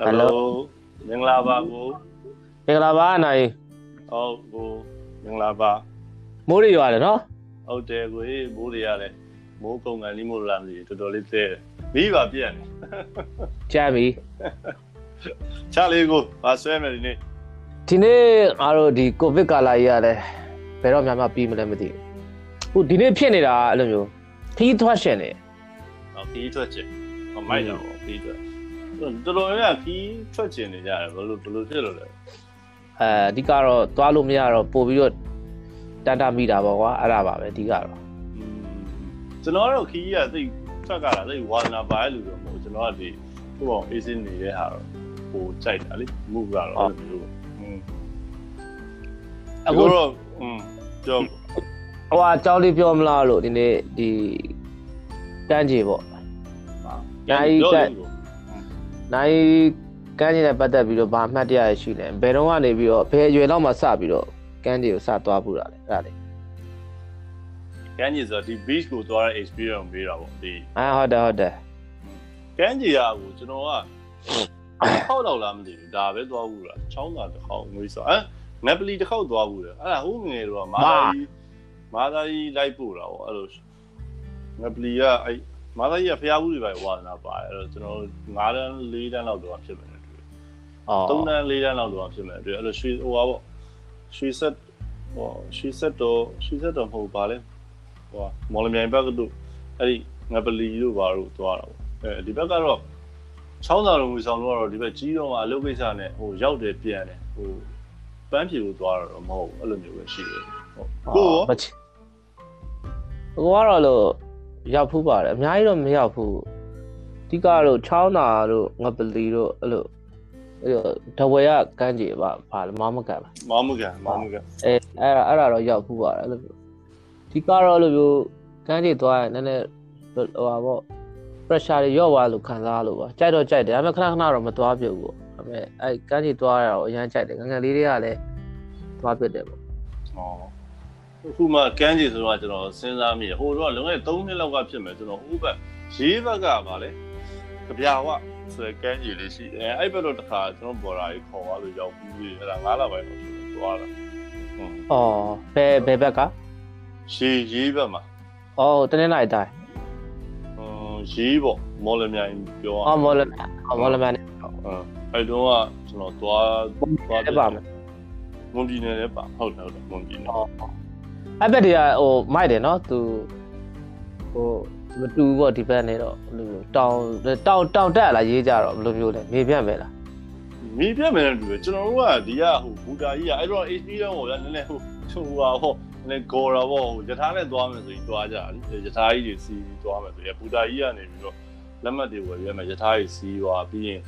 ဟယ်လိုမင်္ဂလာပါကိုမင်္ဂလာပါအနိုင်ဟုတ်ကိုမင်္ဂလာပါမိုးရရွာတယ်နော်ဟုတ်တယ်ကိုဟေးမိုးတွေရတယ်မိုးကုံကန်လိမို့လားမသိဘူးတော်တော်လေးသေးတယ်မိပါပြက်နေကြားပြီချလေးကိုပါဆွဲမယ်ဒီနေ့ဒီနေ့အားတို့ဒီကိုဗစ်ကာလကြီးရတယ်ဘယ်တော့မှမပြီးမလဲမသိဘူးဟိုဒီနေ့ဖြစ်နေတာအဲ့လိုမျိုးခီးထွက်ရှင်နေဟောခီးထွက်ချင်ဟောမိုက်တော့ခီးထွက် တော်တော်များများခီးထွက်ကျင်နေကြတယ်ဘယ်လိုဘယ်လိုဖြစ်လို့လဲအဲအဓိကတော့သွားလို့မရတော့ပို့ပြီးတော့တန်တာမိတာပေါ့ကွာအဲ့ဒါပါပဲအဓိကတော့ကျွန်တော်တို့ခီးကသိထွက်ကြတာသိဝါနာပါလူတော့မဟုတ်ကျွန်တော်ကဒီသူ့အောင်အေးစင်းနေတဲ့ဟာတော့ဟိုကြိုက်တာလေ move ကတော့အဲ့လိုမျိုးအခုတော့อืมကြောက်ဟိုအကြောင်းလေးပြောမလားလို့ဒီနေ့ဒီတန်းကြီးပေါ့ဟာညာကြီးတက် နိုင်ကန်းကြီးနဲ့ပတ်သက်ပြီးတော့ဗာအမှတ်တရရရှိတယ်ဘယ်တော့ကနေပြီးတော့ဘယ်အရွယ်လောက်မှစပြီးတော့ကန်းကြီးကိုစသွားပူတာလဲအဲ့ဒါလေကန်းကြီးဆိုတော့ဒီ beach ကိုသွားတဲ့ experience ပေးတာပေါ့ဒီအာဟုတ်တယ်ဟုတ်တယ်ကန်းကြီးကကိုကျွန်တော်ကဟောက်တော့လားမသိဘူးဒါပဲသွားဘူးလားချောင်းသာတစ်ခေါက်ငွေဆိုအဲနက်ပလီတစ်ခေါက်သွားဘူးလေအဲ့ဒါဟိုငယ်တော့မာသာကြီးမာသာကြီးလိုက်ပို့တာပေါ့အဲ့လိုနက်ပလီကအဲ့ မာသာကြီးကဖျားဘူးတွေပဲဝါသနာပါတယ်အဲ့တော့ကျွန်တော်9တန်း4တန်းလောက်တော့ဖြစ်မယ်တူအော်3တန်း4တန်းလောက်တော့ဖြစ်မယ်တူအဲ့လိုရွှေဟိုပါပေါ့ရွှေဆက်ဟိုရွှေဆက်တော့ရွှေဆက်တော့မဟုတ်ပါလေဟိုမော်လမြိုင်ဘက်ကတော့အဲ့ဒီငပလီတို့ဘာလို့သွားတာပေါ့အဲဒီဘက်ကတော့ချောင်းသာလုံးငွေဆောင်လို့ကတော့ဒီဘက်ကြီးတော့အလုပ်ကိစ္စနဲ့ဟိုရောက်တယ်ပြန်တယ်ဟိုပန်းဖြူကိုသွားတော့မဟုတ်ဘူးအဲ့လိုမျိုးပဲရှိတယ်ဟုတ်ကိုရောမချစ်ကိုကတော့လို့ ရောက်ဖူးပါတယ်အများကြီးတော့မရောက်ဘူးအဓိကတော့ချောင်းသာတို့ငပလီတို့အဲ့လိုအဲ့လိုတဝဲရကန်းကြီးပါဘာလဲမမကန်ပါမောင်မကန်မောင်မကန်အဲအဲ့ဒါအဲ့ဒါတော့ရောက်ဖူးပါတယ်အဲ့လိုမျိုးအဓိကတော့အဲ့လိုမျိုးကန်းကြီးသွားရင်နည်းနည်းဟိုပါပေါ့ pressure တွေရော့သွားလို့ခံစားလို့ပါကြိုက်တော့ကြိုက်တယ်ဒါပေမဲ့ခဏခဏတော့မသွားပြုတ်ဘူးပေါ့ဒါပေမဲ့အဲ့ကန်းကြီးသွားရတော့အရန်ကြိုက်တယ်ငယ်ငယ်လေးတွေကလည်းသွားပြစ်တယ်ပေါ့ဩ အခုမှကန်းကြီးဆိုတော့ကျွန်တော်စဉ်းစားမိရဟိုတော့လွန်ခဲ့3နှစ်လောက်ကဖြစ်မယ်ကျွန်တော်ဟိုဘက်ရေးဘက်ကပါလေကြပြဝဆိုကန်းကြီးလေးရှိတယ်အဲ့ဘက်တော့တစ်ခါကျွန်တော်ဘော်ဒါကြီးခေါ်သွားလို့ရောက်ပြီးပြီအဲ့ဒါ9လပိုင်းတော့ဖြစ်သွားတာဟုတ်။အော်ဘယ်ဘယ်ဘက်ကရေးရေးဘက်မှာ။အော်တနင်္လာရီတိုင်းဟိုရေးပေါ့မော်လမြိုင်ပြော။အော်မော်လအော်မော်လမန်နဲ့အဲ့တော့ကကျွန်တော်သွားသွားတက်ပါမယ်မွန်ပြည်နယ်လည်းပါဟုတ်တယ်ဟုတ်တယ်မွန်ပြည်နယ်။ အော်။အဲ့ဘက်တွေကဟိုမိုက်တယ်နော်သူဟိုမတူဘူးပေါ့ဒီဘက်နဲ့တော့ဘယ်လိုမျိုးတောင်တောင်တောင်တက်လာရေးကြတော့ဘယ်လိုမျိုးလဲမေပြန့်ပဲလားမိပြတ်မယ်လို့ပြောကျွန်တော်တို့ကဒီကဟိုဘူတာကြီးကအဲ့တော့ HD တော့ဟိုလည်းနည်းနည်းဟိုဟိုဟာဟိုနည်းဂေါ်တာပေါ့ဟိုယထာနဲ့သွားမယ်ဆိုရင်သွားကြတယ်ယထာကြီးတွေစီးပြီးသွားမယ်ဆိုရင်ဘူတာကြီးကနေပြီးတော့လက်မှတ်တွေဝယ်ရမယ်ယထာကြီးစီးသွားပြီးရင်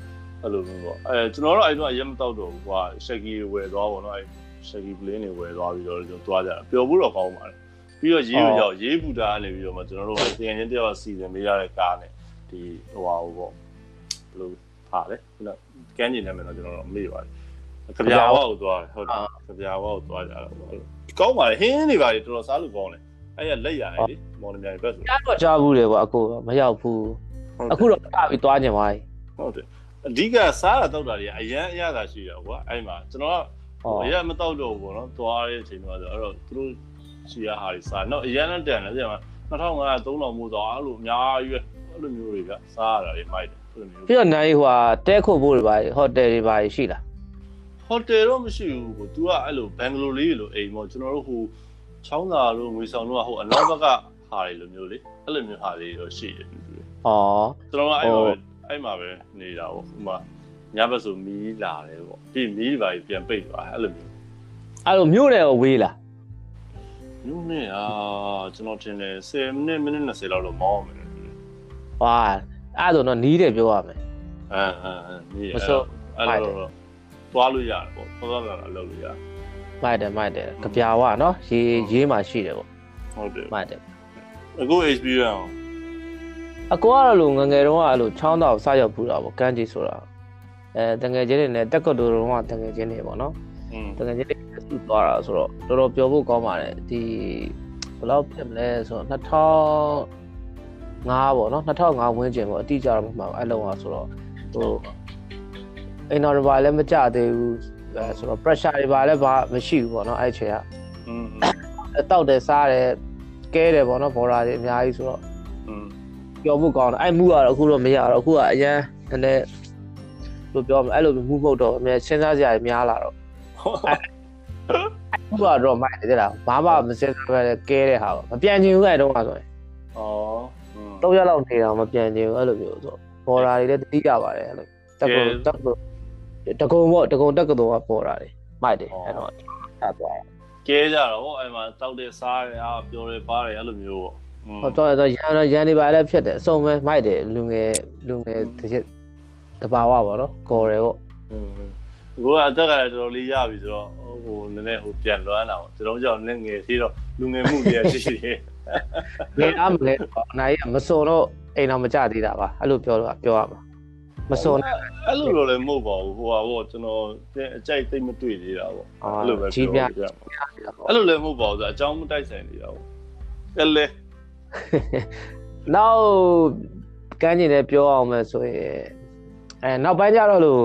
အဲ့လိုမျိုးပေါ့အဲကျွန်တော်တို့အဲ့တော့အရင်မတော့တော့ဘူးကွာရှက်ကီဝယ်သွားပေါ့နော်အဲ့ ရှက်ကီပလင်းတွေဝယ်သွားပြီးတော့ကျွန်တော်သွားကြတာပျော်ဖို့တော့ကောင်းပါတယ်ပြီးတော့ရေးကိုရောက်ရေးဘူတာကနေပြီးတော့မှကျွန်တော်တို့ကတင်ငင်းတယောက်စီစဉ်ပေးရတဲ့ကားနဲ့ဒီဟိုဟာဟိုပေါ့ဘယ်လိုဖားလဲခုနကန်းကျင်နေမယ်တော့ကျွန်တော်တို့မေ့ပါတယ်ကြပြာဝါကိုသွားတယ်ဟုတ်တယ်ကြပြာဝါကိုသွားကြတာပေါ့ကောင်းပါလေဟင်းနေပါလေတော်တော်စားလို့ကောင်းတယ်အဲ့ရလက်ရတယ်လေမော်လမြိုင်ဘက်ဆို။ကြားတော့ကြားဘူးလေပေါ့အကိုမရောက်ဘူး။အခုတော့စပြီးသွားကြပါပြီဟုတ်တယ်အဓိကစားတာတောက်တာတွေကအရန်အရသာရှိတယ်ကွာအဲ့မှာကျွန်တော်က။ အော်အရန်မတောက်တော့ဘူးပေါ့နော်သွားတဲ့အချိန်မှာဆိုအဲ့တော့သူတို့ရှိရဟာတွေစားတော့အရန်နဲ့တန်တယ်ပြန်မှာ2500 3000မို့တော့အဲ့လိုအများကြီးပဲအဲ့လိုမျိုးတွေကစားရတာတွေမိုက်တယ်အဲ့လိုမျိုးပြီးတော့နိုင်ဟိုဟာတဲခုတ်ဖို့တွေပါဟိုတယ်တွေပါရှိလားဟိုတယ်တော့မရှိဘူးကို तू ကအဲ့လိုဘန်ဂလိုလေးလိုအိမ်ပေါ့ကျွန်တော်တို့ဟိုချောင်းသာတို့ငွေဆောင်တို့ကဟိုအနောက်ဘက်ကဟာတွေလိုမျိုးလေအဲ့လိုမျိုးဟာတွေတော့ရှိတယ်သူတွေ။အော်ကျွန်တော်ကအဲ့မှာပဲအဲ့မှာပဲနေတာပေါ့ဥမာ ညဘက်ဆိုမီးလာတယ်ပေါ့ပြီးမီးတွေပါပြန်ပိတ်သွားအဲ့လိုမျိုးအဲ့လိုမြို့နယ်ကိုဝေးလားညနေอ่ะကျွန်တော်ထင်တယ်10မိနစ်မိနစ်20လောက်တော့မောင်းမယ်လို့။ဟာအဲ့ဒါဆိုတော့နီးတယ်ပြောရမယ်အမ်အမ်အမ်ဒီမစိုးအဲ့လိုတော့သွားလို့ရတယ်ပေါ့သွားသွားလာလာလုပ်လို့ရတယ်။မိုက်တယ်မိုက်တယ်ကြပြာဝနော်ရေးရေးမှရှိတယ်ပေါ့ဟုတ်တယ်မိုက်တယ်အခု experience အကောကတော့လို့ငယ်ငယ်တုန်းကအဲ့လိုချောင်းတောင်စရောက်ဖူးတာပေါ့ကန်းကြီးဆိုတာ အဲတငယ်ချင်းတွေနဲ့တက်ကတူတုံးကတငယ်ချင်းတွေပေါ့နော်တကယ်ကြီးလက်စုသွားတာဆိုတော့တော်တော်ပြောဖို့ကောင်းပါတယ်ဒီဘယ်လောက်ဖြစ်မလဲဆိုတော့2005ပေါ့နော်2005ဝန်းကျင်ပေါ့အတိအကျတော့မမှန်ဘူးအဲ့လောက်ပါဆိုတော့ဟိုအင်တော်ဘာလည်းမကြသေးဘူးအဲဆိုတော့ pressure တွေဘာလည်းဘာမရှိဘူးပေါ့နော်အဲ့ချိန်ကအတောက်တယ်စားတယ်ကဲတယ်ပေါ့နော်ဘော်ဒါတွေအများကြီးဆိုတော့ပြောဖို့ကောင်းတယ်အဲ့မူကတော့အခုတော့မရတော့အခုကအရန်နည်းနည်း လို့ပြောမလဲအဲ့လိုမှုမဟုတ်တော့အမြဲစဉ်းစားစရာများလာတော့အခုကတော့မိုက်တယ်လားဘာမှမစဉ်းစားပဲကဲတဲ့ဟာပေါ့မပြန်ချင်ဘူးအဲ့တုန်းကဆိုရင်ဩတော့ရလောက်နေတာမပြန်ချင်ဘူးအဲ့လိုမျိုးဆိုပေါ်တာတွေလည်းတတိရပါတယ်အဲ့လိုတက်ကုန်တက်ကုန်တကုံပေါ့တကုံတက်ကတော့ပေါ်တာလေမိုက်တယ်အဲ့တော့ဆက်သွားကဲကြတော့အဲ့မှာတောက်တဲ့စားရအာပြောတယ်ပါတယ်အဲ့လိုမျိုးပေါ့ဟုတ်တော့ရန်ရန်နေပါလည်းဖြစ်တယ်အစုံပဲမိုက်တယ်လူငယ်လူငယ်တစ်ချက် တဘာဝပေါ့နော်ကော်တယ်ပေါ့อืมကိုကအသက်ကလည်းတော်တော်လေးရပြီဆိုတော့ဟိုနည်းနည်းဟိုပြန်လွမ်းတာပေါ့ကျွန်တော်ကြောင့်လည်းငယ်သေးတော့လူငယ်မှုတွေရှိရှိတယ်ငယ်အားမလဲပေါ့အနာကြီးကမစုံတော့အိမ်တော်မကြသေးတာပါအဲ့လိုပြောတော့ပြောရမှာမစုံတော့အဲ့လိုလိုလည်းမဟုတ်ပါဘူးဟိုပါပေါ့ကျွန်တော်အကြိုက်သိမ့်မတွေ့သေးတာပေါ့အဲ့လိုပဲကြီးပြပြောပြနေတာပေါ့အဲ့လိုလည်းမဟုတ်ပါဘူးဆိုအကြောင်းမတိုက်ဆိုင်နေတာပေါ့အဲ့လေနောက်ကန်းကျင်လည်းပြောအောင်မယ်ဆိုရင် အဲနောက်ပိုင်းကျတော့လို့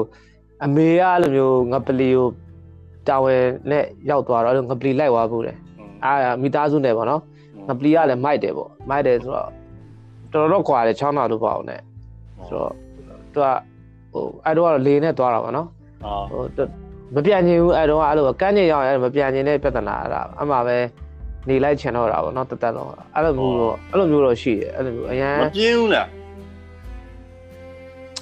အမေကအဲ့လိုမျိုးငပလီကိုတာဝန်နဲ့ရောက်သွားတော့အဲ့လိုငပလီလိုက်သွားဘူးတယ်အာမိသားစုနဲ့ပေါ့နော်ငပလီကလည်းမိုက်တယ်ပေါ့မိုက်တယ်ဆိုတော့တော်တော်ကွာတယ်ချောင်းတော်လို့ပေါ့အောင်နဲ့ဆိုတော့သူကဟိုအဲ့တော့လေနဲ့သွားတာပေါ့နော်အာဟိုတမပြန်ချင်ဘူးအဲ့တော့အဲ့လိုကန်းကျင်ရောက်ရင်အဲ့လိုမပြန်ချင်တဲ့ပြဿနာအဲ့ဒါအမှပဲနေလိုက်ချင်တော့တာပေါ့နော်တသက်လုံးအဲ့လိုမျိုးတော့အဲ့လိုမျိုးတော့ရှိတယ်အဲ့လိုမျိုးအရန်မပြင်းဘူးလား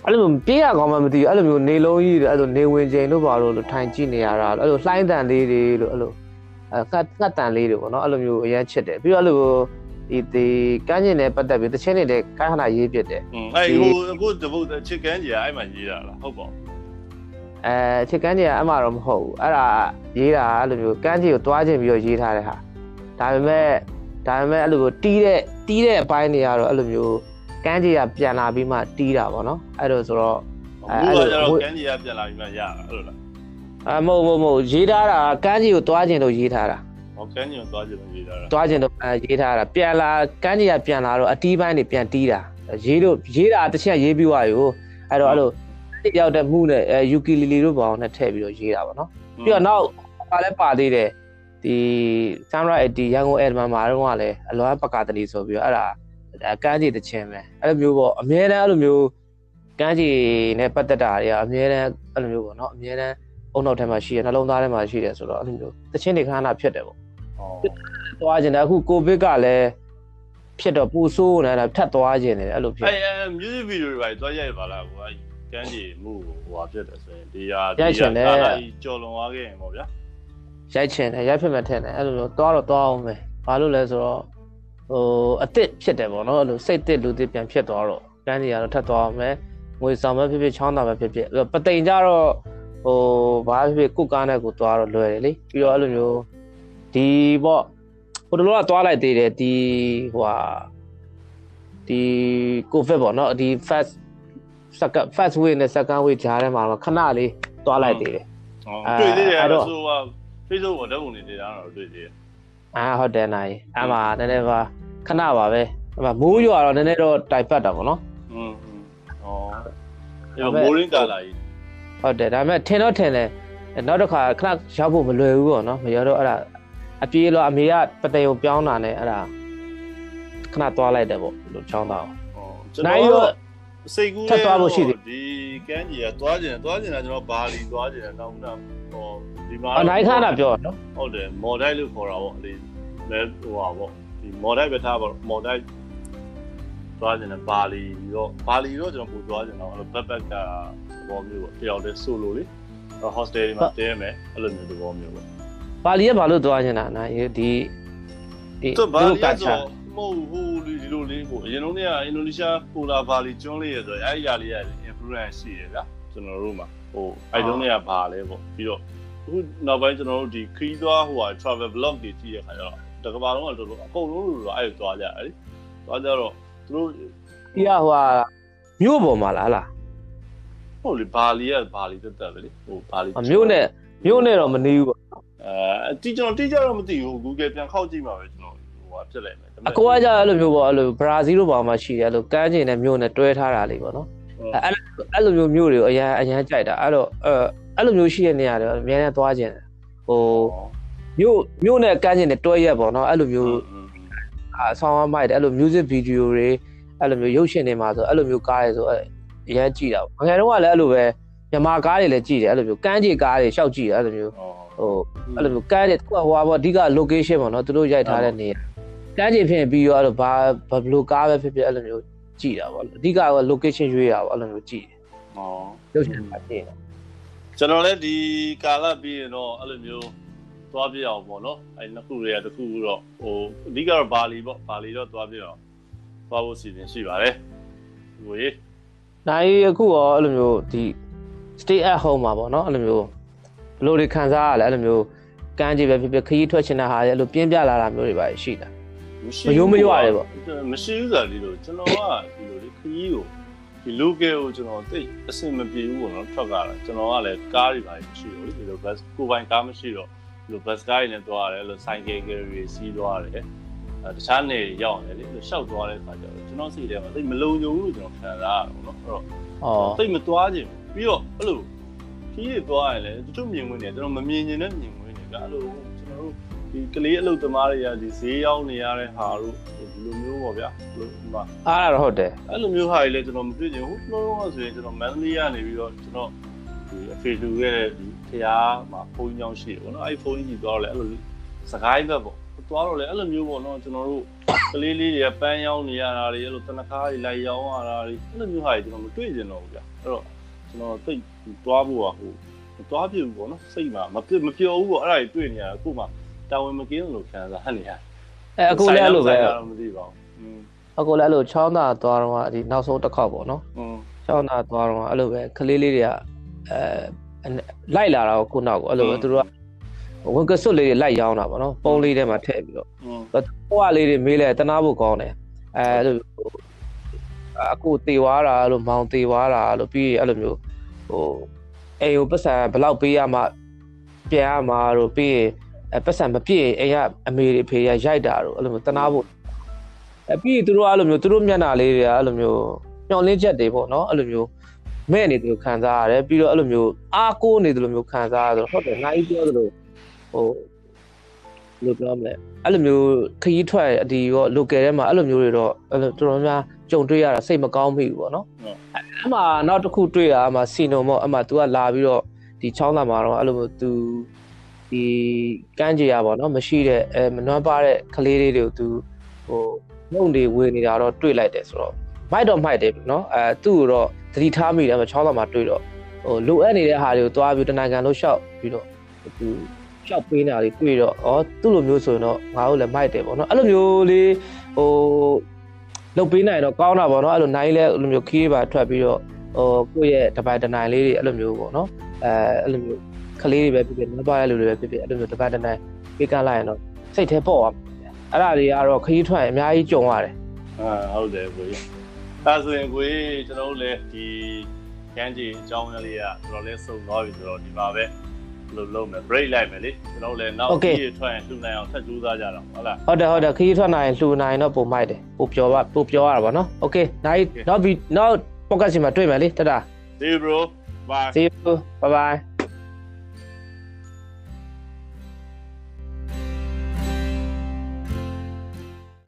အဲ့လိုမျိုးပြေးရကောင်းမှမသိဘူးအဲ့လိုမျိုးနေလုံးကြီးတွေအဲ့လိုနေဝင်ချိန်တို့ပါလို့လို့ထိုင်ကြည့်နေရတာအဲ့လိုလှိုင်းတန်လေးတွေလို့အဲ့လိုအဲကတ်ကတ်တန်လေးတွေပေါ့နော်အဲ့လိုမျိုးအရန်ချစ်တယ်ပြီးတော့အဲ့လိုဒီဒီကန်းကျင်နဲ့ပတ်သက်ပြီးတချင်းနေတဲ့ကန်းခဏရေးပြစ်တယ်อืมအဲ့ဟိုအခုတပုတ်ချစ်ကန်းကြီးကအဲ့မှာရေးတာလားဟုတ်ပါဘူးအဲချစ်ကန်းကျင်ကအမှတော့မဟုတ်ဘူးအဲ့ဒါရေးတာအဲ့လိုမျိုးကန်းကျင်ကိုတွားခြင်းပြီးတော့ရေးထားတဲ့ဟာဒါပေမဲ့ဒါပေမဲ့အဲ့လိုမျိုးတီးတဲ့တီးတဲ့အပိုင်းတွေကတော့အဲ့လိုမျိုး ကန်းကျင်ကပြန်လာပြီးမှတီးတာပေါ့နော်အဲ့လိုဆိုတော့ဘူးကကျတော့ကန်းကြီးကပြန်လာပြီးမှရတာအဲ့လိုလားအမဟုတ်မဟုတ်မဟုတ်ရေးထားတာကန်းကြီးကိုတွားခြင်းလို့ရေးထားတာဟောကန်းကြီးကိုသွားကြည့်လို့ရေးတာလားတွားခြင်းလို့အဲရေးထားတာပြန်လာကန်းကြီးကပြန်လာတော့အတီးပိုင်းတွေပြန်တီးတာရေးလို့ရေးတာတစ်ချက်ရေးပြီးသွားရောအဲ့တော့အဲ့လိုတစ်ယောက်တည်းမှုနဲ့အဲယူကီလီလီတို့ဘောင်းနဲ့ထည့်ပြီးတော့ရေးတာပေါ့နော်ပြီးတော့နောက်ပါလဲပါသေးတယ်ဒီဆမ်ရာအတီရန်ကုန်အက်ဒမန်မှာတော့ကလည်းအလွမ်းပကာတလီဆိုပြီးတော့အဲ့ဒါ ကန်းကြီးတစ်ချင်းပဲအဲ့လိုမျိုးပေါ့အများတန်းအဲ့လိုမျိုးကန်းကြီးနဲ့ပတ်သက်တာတွေကအများတန်းအဲ့လိုမျိုးပေါ့နော်အများတန်းအုံနောက်ထဲမှာရှိရနှလုံးသားထဲမှာရှိတယ်ဆိုတော့အဲ့လိုမျိုးတချင်းတွေခဏခဏဖြစ်တယ်ပေါ့ဟောသွားကျင်တယ်အခုကိုဗစ်ကလည်းဖြစ်တော့ပူဆိုးနေတာထပ်သွားကျင်တယ်အဲ့လိုဖြစ်အဲ့အဲ music video တွေပါသွားရိုက်ပါလားကိုအဲ့ကန်းကြီးမှုဟိုဟာဖြစ်တယ်ဆိုရင်ဒီဟာရိုက်ချင်တယ်ကြော်လွန်သွားခဲ့ရင်ပေါ့ဗျာရိုက်ချင်တယ်ရိုက်ဖြစ်မှထင်တယ်အဲ့လိုမျိုးသွားတော့သွားအောင်ပဲဘာလို့လဲဆိုတော့ ဟိုအစ်စ်ဖြစ်တယ်ပေါ့နော်အဲ့လိုစိတ်တစ်လူတစ်ပြန်ဖြစ်သွားတော့ကန်းကြီးကတော့ထပ်သွားအောင်ပဲငွေဆောင်ပဲဖြစ်ဖြစ်ချောင်းတာပဲဖြစ်ဖြစ်အဲ့တော့ပတိန်ကြတော့ဟိုဘာဖြစ်ဖြစ်ကုတ်ကားနဲ့ကိုသွားတော့လွယ်တယ်လေပြီးတော့အဲ့လိုမျိုးဒီပေါ့ဟိုတလောကသွားလိုက်သေးတယ်ဒီဟိုဟာဒီကိုဗစ်ပေါ့နော်ဒီ fast second first wave နဲ့ second wave ဂျားထဲမှာတော့ခဏလေးသွားလိုက်သေးတယ်ဟောအာတွေ့သေးတယ်အဲ့အဲ့တော့တော့ဆိုဟာ Facebook ပေါ်ဓာတ်ပုံတွေတင်တာတော့တွေ့သေးတယ် အာဟုတ်တယ်နိုင်အဲ့မှာနည်းနည်းပါခဏပါပဲအဲ့မှာမိုးရွာတော့နည်းနည်းတော့တိုက်ပတ်တာပေါ့နော်อืมဟောအဲ့မိုးရင်းကာလာကြီးဟုတ်တယ်ဒါပေမဲ့ထင်တော့ထင်တယ်နောက်တစ်ခါခဏရောက်ဖို့မလွယ်ဘူးပေါ့နော်မရောက်တော့အဲ့ဒါအပြေးတော့အမေကပတိန်ကိုပြောင်းတာနဲ့အဲ့ဒါခဏသွားလိုက်တယ်ပေါ့လို့ချောင်းတော့ဟောကျွန်နိုင်တော်ရောစိတ်ကူးထပ်သွားဖို့ရှိတယ်ဒီကန်းကြီးကသွားကျင်တယ်သွားကျင်တာကျွန်တော်ဘာလီသွားကျင်တယ်နောက်ခုန ဟောဒီမှာအနိုင်ခါတာပြောနော်ဟုတ်တယ်မော်ဒိုက်လို့ခေါ်တာပေါ့အဲ့ဒီလဲဟိုဟာပေါ့ဒီမော်ဒိုက်ပဲထားပါတော့မော်ဒိုက်သွားကျင်တယ်ဘာလီတော့ဘာလီတော့ကျွန်တော်ပူသွားကျင်တော့အဲ့လိုဘက်ဘက်ကဘောမျိုးပေါ့တယောက်တည်းဆိုလိုလေဟော့စတယ်မှာတဲမယ်အဲ့လိုမျိုးသဘောမျိုးပေါ့ပါလီကဘာလို့သွားနေတာနိုင်ဒီဒီသူဘာလီကကချာဆိုမဟုတ်ဘူးဒီလိုလေးကိုအရင်လုံးကအင်ဒိုနီးရှားပိုလာဘာလီကျွန်းလေးရဆိုအဲ့ဒီຢာလေးက influence ရှိတယ်ဗျာ ကျွန်တော်တို့မှာဟိုအဲ့တုန်းကဘာလဲပေါ့ပြီးတော့အခုနောက်ပိုင်းကျွန်တော်တို့ဒီခရီးသွားဟိုဟာ travel blog တွေကြည့်ရခါကျတော့တကဘာလုံးကတော်တော်အကုန်လုံးလို့တော့အဲ့လိုသွားကြတယ်လေသွားကြတော့သူတို့ဒီကဟိုဟာမြို့ပေါ်မှာလားလားဟုတ်လေဘာလီကဘာလီတက်တက်ပဲလေဟိုဘာလီမြို့နဲ့မြို့နဲ့တော့မနေဘူးပေါ့အဲတီကျွန်တော်တီကြတော့မသိဘူး Google ပြန်ခောက်ကြည့်မှာပဲကျွန်တော်ဟိုဟာဖြစ်လိုက်မယ်အကောကကြအဲ့လိုမျိုးပေါ့အဲ့လိုဘရာဇီးလိုပါမှာရှိတယ်အဲ့လိုကမ်းခြေနဲ့မြို့နဲ့တွဲထားတာလေးပေါ့နော် အဲ့လိုအဲ့လိုမျိုးမျိုးတွေကိုအရန်အရန်ကြိုက်တာအဲ့တော့အဲအဲ့လိုမျိုးရှိတဲ့နေရာတွေအများနဲ့သွားခြင်းဟိုမျိုးမျိုးနဲ့ကမ်းခြင်းနဲ့တွဲရက်ပေါ့နော်အဲ့လိုမျိုးအဆောင်အမိုက်တယ်အဲ့လို music video တွေအဲ့လိုမျိုးရုပ်ရှင်တွေမှာဆိုအဲ့လိုမျိုးကားတွေဆိုအရန်ကြည့်တာပေါ့ငယ်တုန်းကလည်းအဲ့လိုပဲမြန်မာကားတွေလည်းကြည့်တယ်အဲ့လိုမျိုးကမ်းခြေကားတွေရှောက်ကြည့်တယ်အဲ့လိုမျိုးဟိုအဲ့လိုမျိုးကမ်းတွေဟိုဟိုပေါ့အဓိက location ပေါ့နော်သူတို့ရိုက်ထားတဲ့နေရာကမ်းခြေဖြစ်ပြီးတော့အဲ့လိုဘာဘယ်လိုကားပဲဖြစ်ဖြစ်အဲ့လိုမျိုး ကြည့်တာပေါ့အဓိကက location ရွေးတာပေါ့အဲ့လိုမျိုးကြည့်တယ်ဟောရုပ်ရှင်မှာကြည့်တယ်ကျွန်တော်လည်းဒီကာလပြီးရင်တော့အဲ့လိုမျိုးသွားပြအောင်ပေါ့နော်အဲ့နှစ်ခုတွေကတစ်ခုတော့ဟိုအဓိကတော့ဘာလီပေါ့ဘာလီတော့သွားပြအောင်သွားဖို့စီစဉ်ရှိပါတယ်ဟိုရေနိုင်အခုရောအဲ့လိုမျိုးဒီ stay at home မှာပေါ့နော်အဲ့လိုမျိုးဘယ်လိုတွေခံစားရလဲအဲ့လိုမျိုးကမ်းခြေပဲဖြစ်ဖြစ်ခရီးထွက်ချင်တဲ့ဟာတွေအဲ့လိုပြင်းပြလာတာမျိုးတွေပါရှိတာ မရှိမယိုးမရွရတယ်ပေါ့မရှိဘူးဆိုတာဒီလိုကျွန်တော်ကဒီလိုလေခရီးကိုဒီ local ကိုကျွန်တော်သိအဆင်မပြေဘူးပေါ့နော်ထွက်ကြတာကျွန်တော်ကလည်းကားတွေပါရှိရောလေဒီလို bus ကိုပိုင်ကားမရှိတော့ဒီလို bus ကားတွေနဲ့သွားရတယ်အဲ့လို cycle တွေစီးသွားတယ်အဲတခြားနေရောက်နေလေရှောက်သွားတဲ့ခါကျတော့ကျွန်တော်စိတ်ထဲမှာသိမလုံခြုံဘူးလို့ကျွန်တော်ခံစားရတယ်ပေါ့နော်အဲ့တော့ဩသိမသွားခြင်းပြီးတော့အဲ့လိုခီးတွေသွားရင်လည်းတချို့မြင်ဝင်နေကျွန်တော်မမြင်ရင်လည်းမြင်ဝင်နေကြအဲ့လိုကျွန်တော်တို့ ဒီကလေးအလုပ်သမားတွေကဒီဈေးရောက်နေရတဲ့ဟာတို့ဒီလိုမျိုးပေါ့ဗျာဒီလိုဒီမှာအားရတော့ဟုတ်တယ်အဲ့လိုမျိုးဟာတွေလည်းကျွန်တော်မတွေ့ချင်ဘူးဟိုလုံးဝဆိုရင်ကျွန်တော်မန္တလေးကနေပြီးတော့ကျွန်တော်ဒီအဖေလူရဲ့ဒီဖျားမှာဖုန်းကြောင်းရှိတယ်ပေါ့နော်အဲ့ဖုန်းကြီးသွားတော့လည်းအဲ့လိုစကိုင်းဘက်ပေါ့သွားတော့လည်းအဲ့လိုမျိုးပေါ့နော်ကျွန်တော်တို့ကလေးလေးတွေကပန်းရောင်းနေရတာတွေအဲ့လိုတနခါးတွေလိုက်ရောင်းရတာတွေအဲ့လိုမျိုးဟာတွေကျွန်တော်မတွေ့ချင်တော့ဘူးဗျအဲ့တော့ကျွန်တော်သိသွားဖို့ကဟိုမသွားပြဘူးပေါ့နော်စိတ်မှာမပြမပြောဘူးပေါ့အဲ့ဒါတွေတွေ့နေရတာအခုမှ တာဝန်မကင်းလို့ခံစားနေရအဲအခုလည်းအဲ့လိုပဲမသိပါဘူးအခုလည်းအဲ့လိုချောင်းသာသွားတော့ဒီနောက်ဆုံးတစ်ခေါက်ပေါ့နော်ချောင်းသာသွားတော့အဲ့လိုပဲကလေးလေးတွေကအဲလိုက်လာတာကိုခုနောက်ကိုအဲ့လိုပဲသူတို့ကဝင်ကစွတ်လေးတွေလိုက်ရောင်းတာပေါ့နော်ပုံးလေးထဲမှာထည့်ပြီးတော့ဟိုကလေးတွေမေးလဲတနာဖို့ကောင်းတယ်အဲအဲ့လိုအခုတေွားတာလို့မောင်တေွားတာလို့ပြီးအဲ့လိုမျိုးဟိုအေဟိုပတ်စံဘလောက်ပေးရမှပြန်ရမှာတို့ပြီးရင် အဲပတ်စံမပြည့်အိမ်ကအမေတွေအဖေတွေကရိုက်တာတို့အဲ့လိုမျိုးတနာဖို့အဲပြီးရင်သူတို့အဲ့လိုမျိုးသူတို့မျက်နှာလေးတွေကအဲ့လိုမျိုးညှော်လင်းချက်တွေပေါ့နော်အဲ့လိုမျိုးမဲ့နေတယ်လို့ခံစားရတယ်ပြီးတော့အဲ့လိုမျိုးအားကိုးနေတယ်လို့မျိုးခံစားရဆိုဟုတ်တယ်နိုင်ပြောသလိုဟိုဘယ်လိုပြောမလဲအဲ့လိုမျိုးခရီးထွက်ဒီရော local ထဲမှာအဲ့လိုမျိုးတွေတော့အဲ့လိုတော်တော်များကြုံတွေ့ရတာစိတ်မကောင်းမိဘူးပေါ့နော်အဲ့မှာနောက်တစ်ခုတွေ့တာအမှစီနိုမော့အမှ तू ကလာပြီးတော့ဒီချောင်းလာမှာတော့အဲ့လိုမျိုး तू ဒီကန်းကြေရပါတော့မရှိတဲ့အဲမနှွမ်းပါတဲ့ကလေးလေးတွေကို तू ဟိုနှုတ်တွေဝေနေတာတော့တွေ့လိုက်တယ်ဆိုတော့မိုက်တော့မိုက်တယ်နော်အဲသူ့ကိုတော့သတိထားမိတယ်အမှချောင်းလာမှာတွေ့တော့ဟိုလိုအပ်နေတဲ့ဟာတွေကိုတွားပြီးတနင်္ဂနွေလို့ရှောက်ပြီးတော့ तू ရှောက်ပေးနေတာတွေတွေ့တော့ဩသူ့လိုမျိုးဆိုရင်တော့ငါတို့လည်းမိုက်တယ်ပေါ့နော်အဲ့လိုမျိုးလေးဟိုလုတ်ပေးနိုင်တော့ကောင်းတာပေါ့နော်အဲ့လိုနိုင်လဲအဲ့လိုမျိုးခီးပါထွက်ပြီးတော့ဟိုကိုယ့်ရဲ့တပိုင်တနိုင်လေးတွေအဲ့လိုမျိုးပေါ့နော်အဲအဲ့လိုမျိုး ကလေးတွေပဲဖြစ်ဖြစ်မပါတဲ့လူတွေပဲဖြစ်ဖြစ်အဲ့လိုမျိုးတစ်ပတ်တစ်နိုင်ပေးကလိုက်ရင်တော့စိတ်ထဲပေါ့သွားအဲ့ဒါတွေကတော့ခရီးထွက်ရင်အများကြီးကြုံရတယ်အာဟုတ်တယ်ကိုကြီးဒါဆိုရင်ကိုကြီးကျွန်တော်တို့လည်းဒီရန်ကြီးအကြောင်းလေးကကျွန်တော်လည်းစုံသွားပြီဆိုတော့ဒီမှာပဲလို့လုံးမယ် break လိုက်မယ်လေကျွန်တော်လည်းနောက်ခရီးထွက်ရင်လှူနိုင်အောင်ဆက်ကြိုးစားကြတော့ဟုတ်လားဟုတ်တယ်ဟုတ်တယ်ခရီးထွက်နိုင်ရင်လှူနိုင်တော့ပုံမိုက်တယ်ပုံပြောပါပုံပြောရတာပေါ့နော် okay နိုင် not be not podcast မှာတွေ့မယ်လေတတာ see you bro bye see you bye bye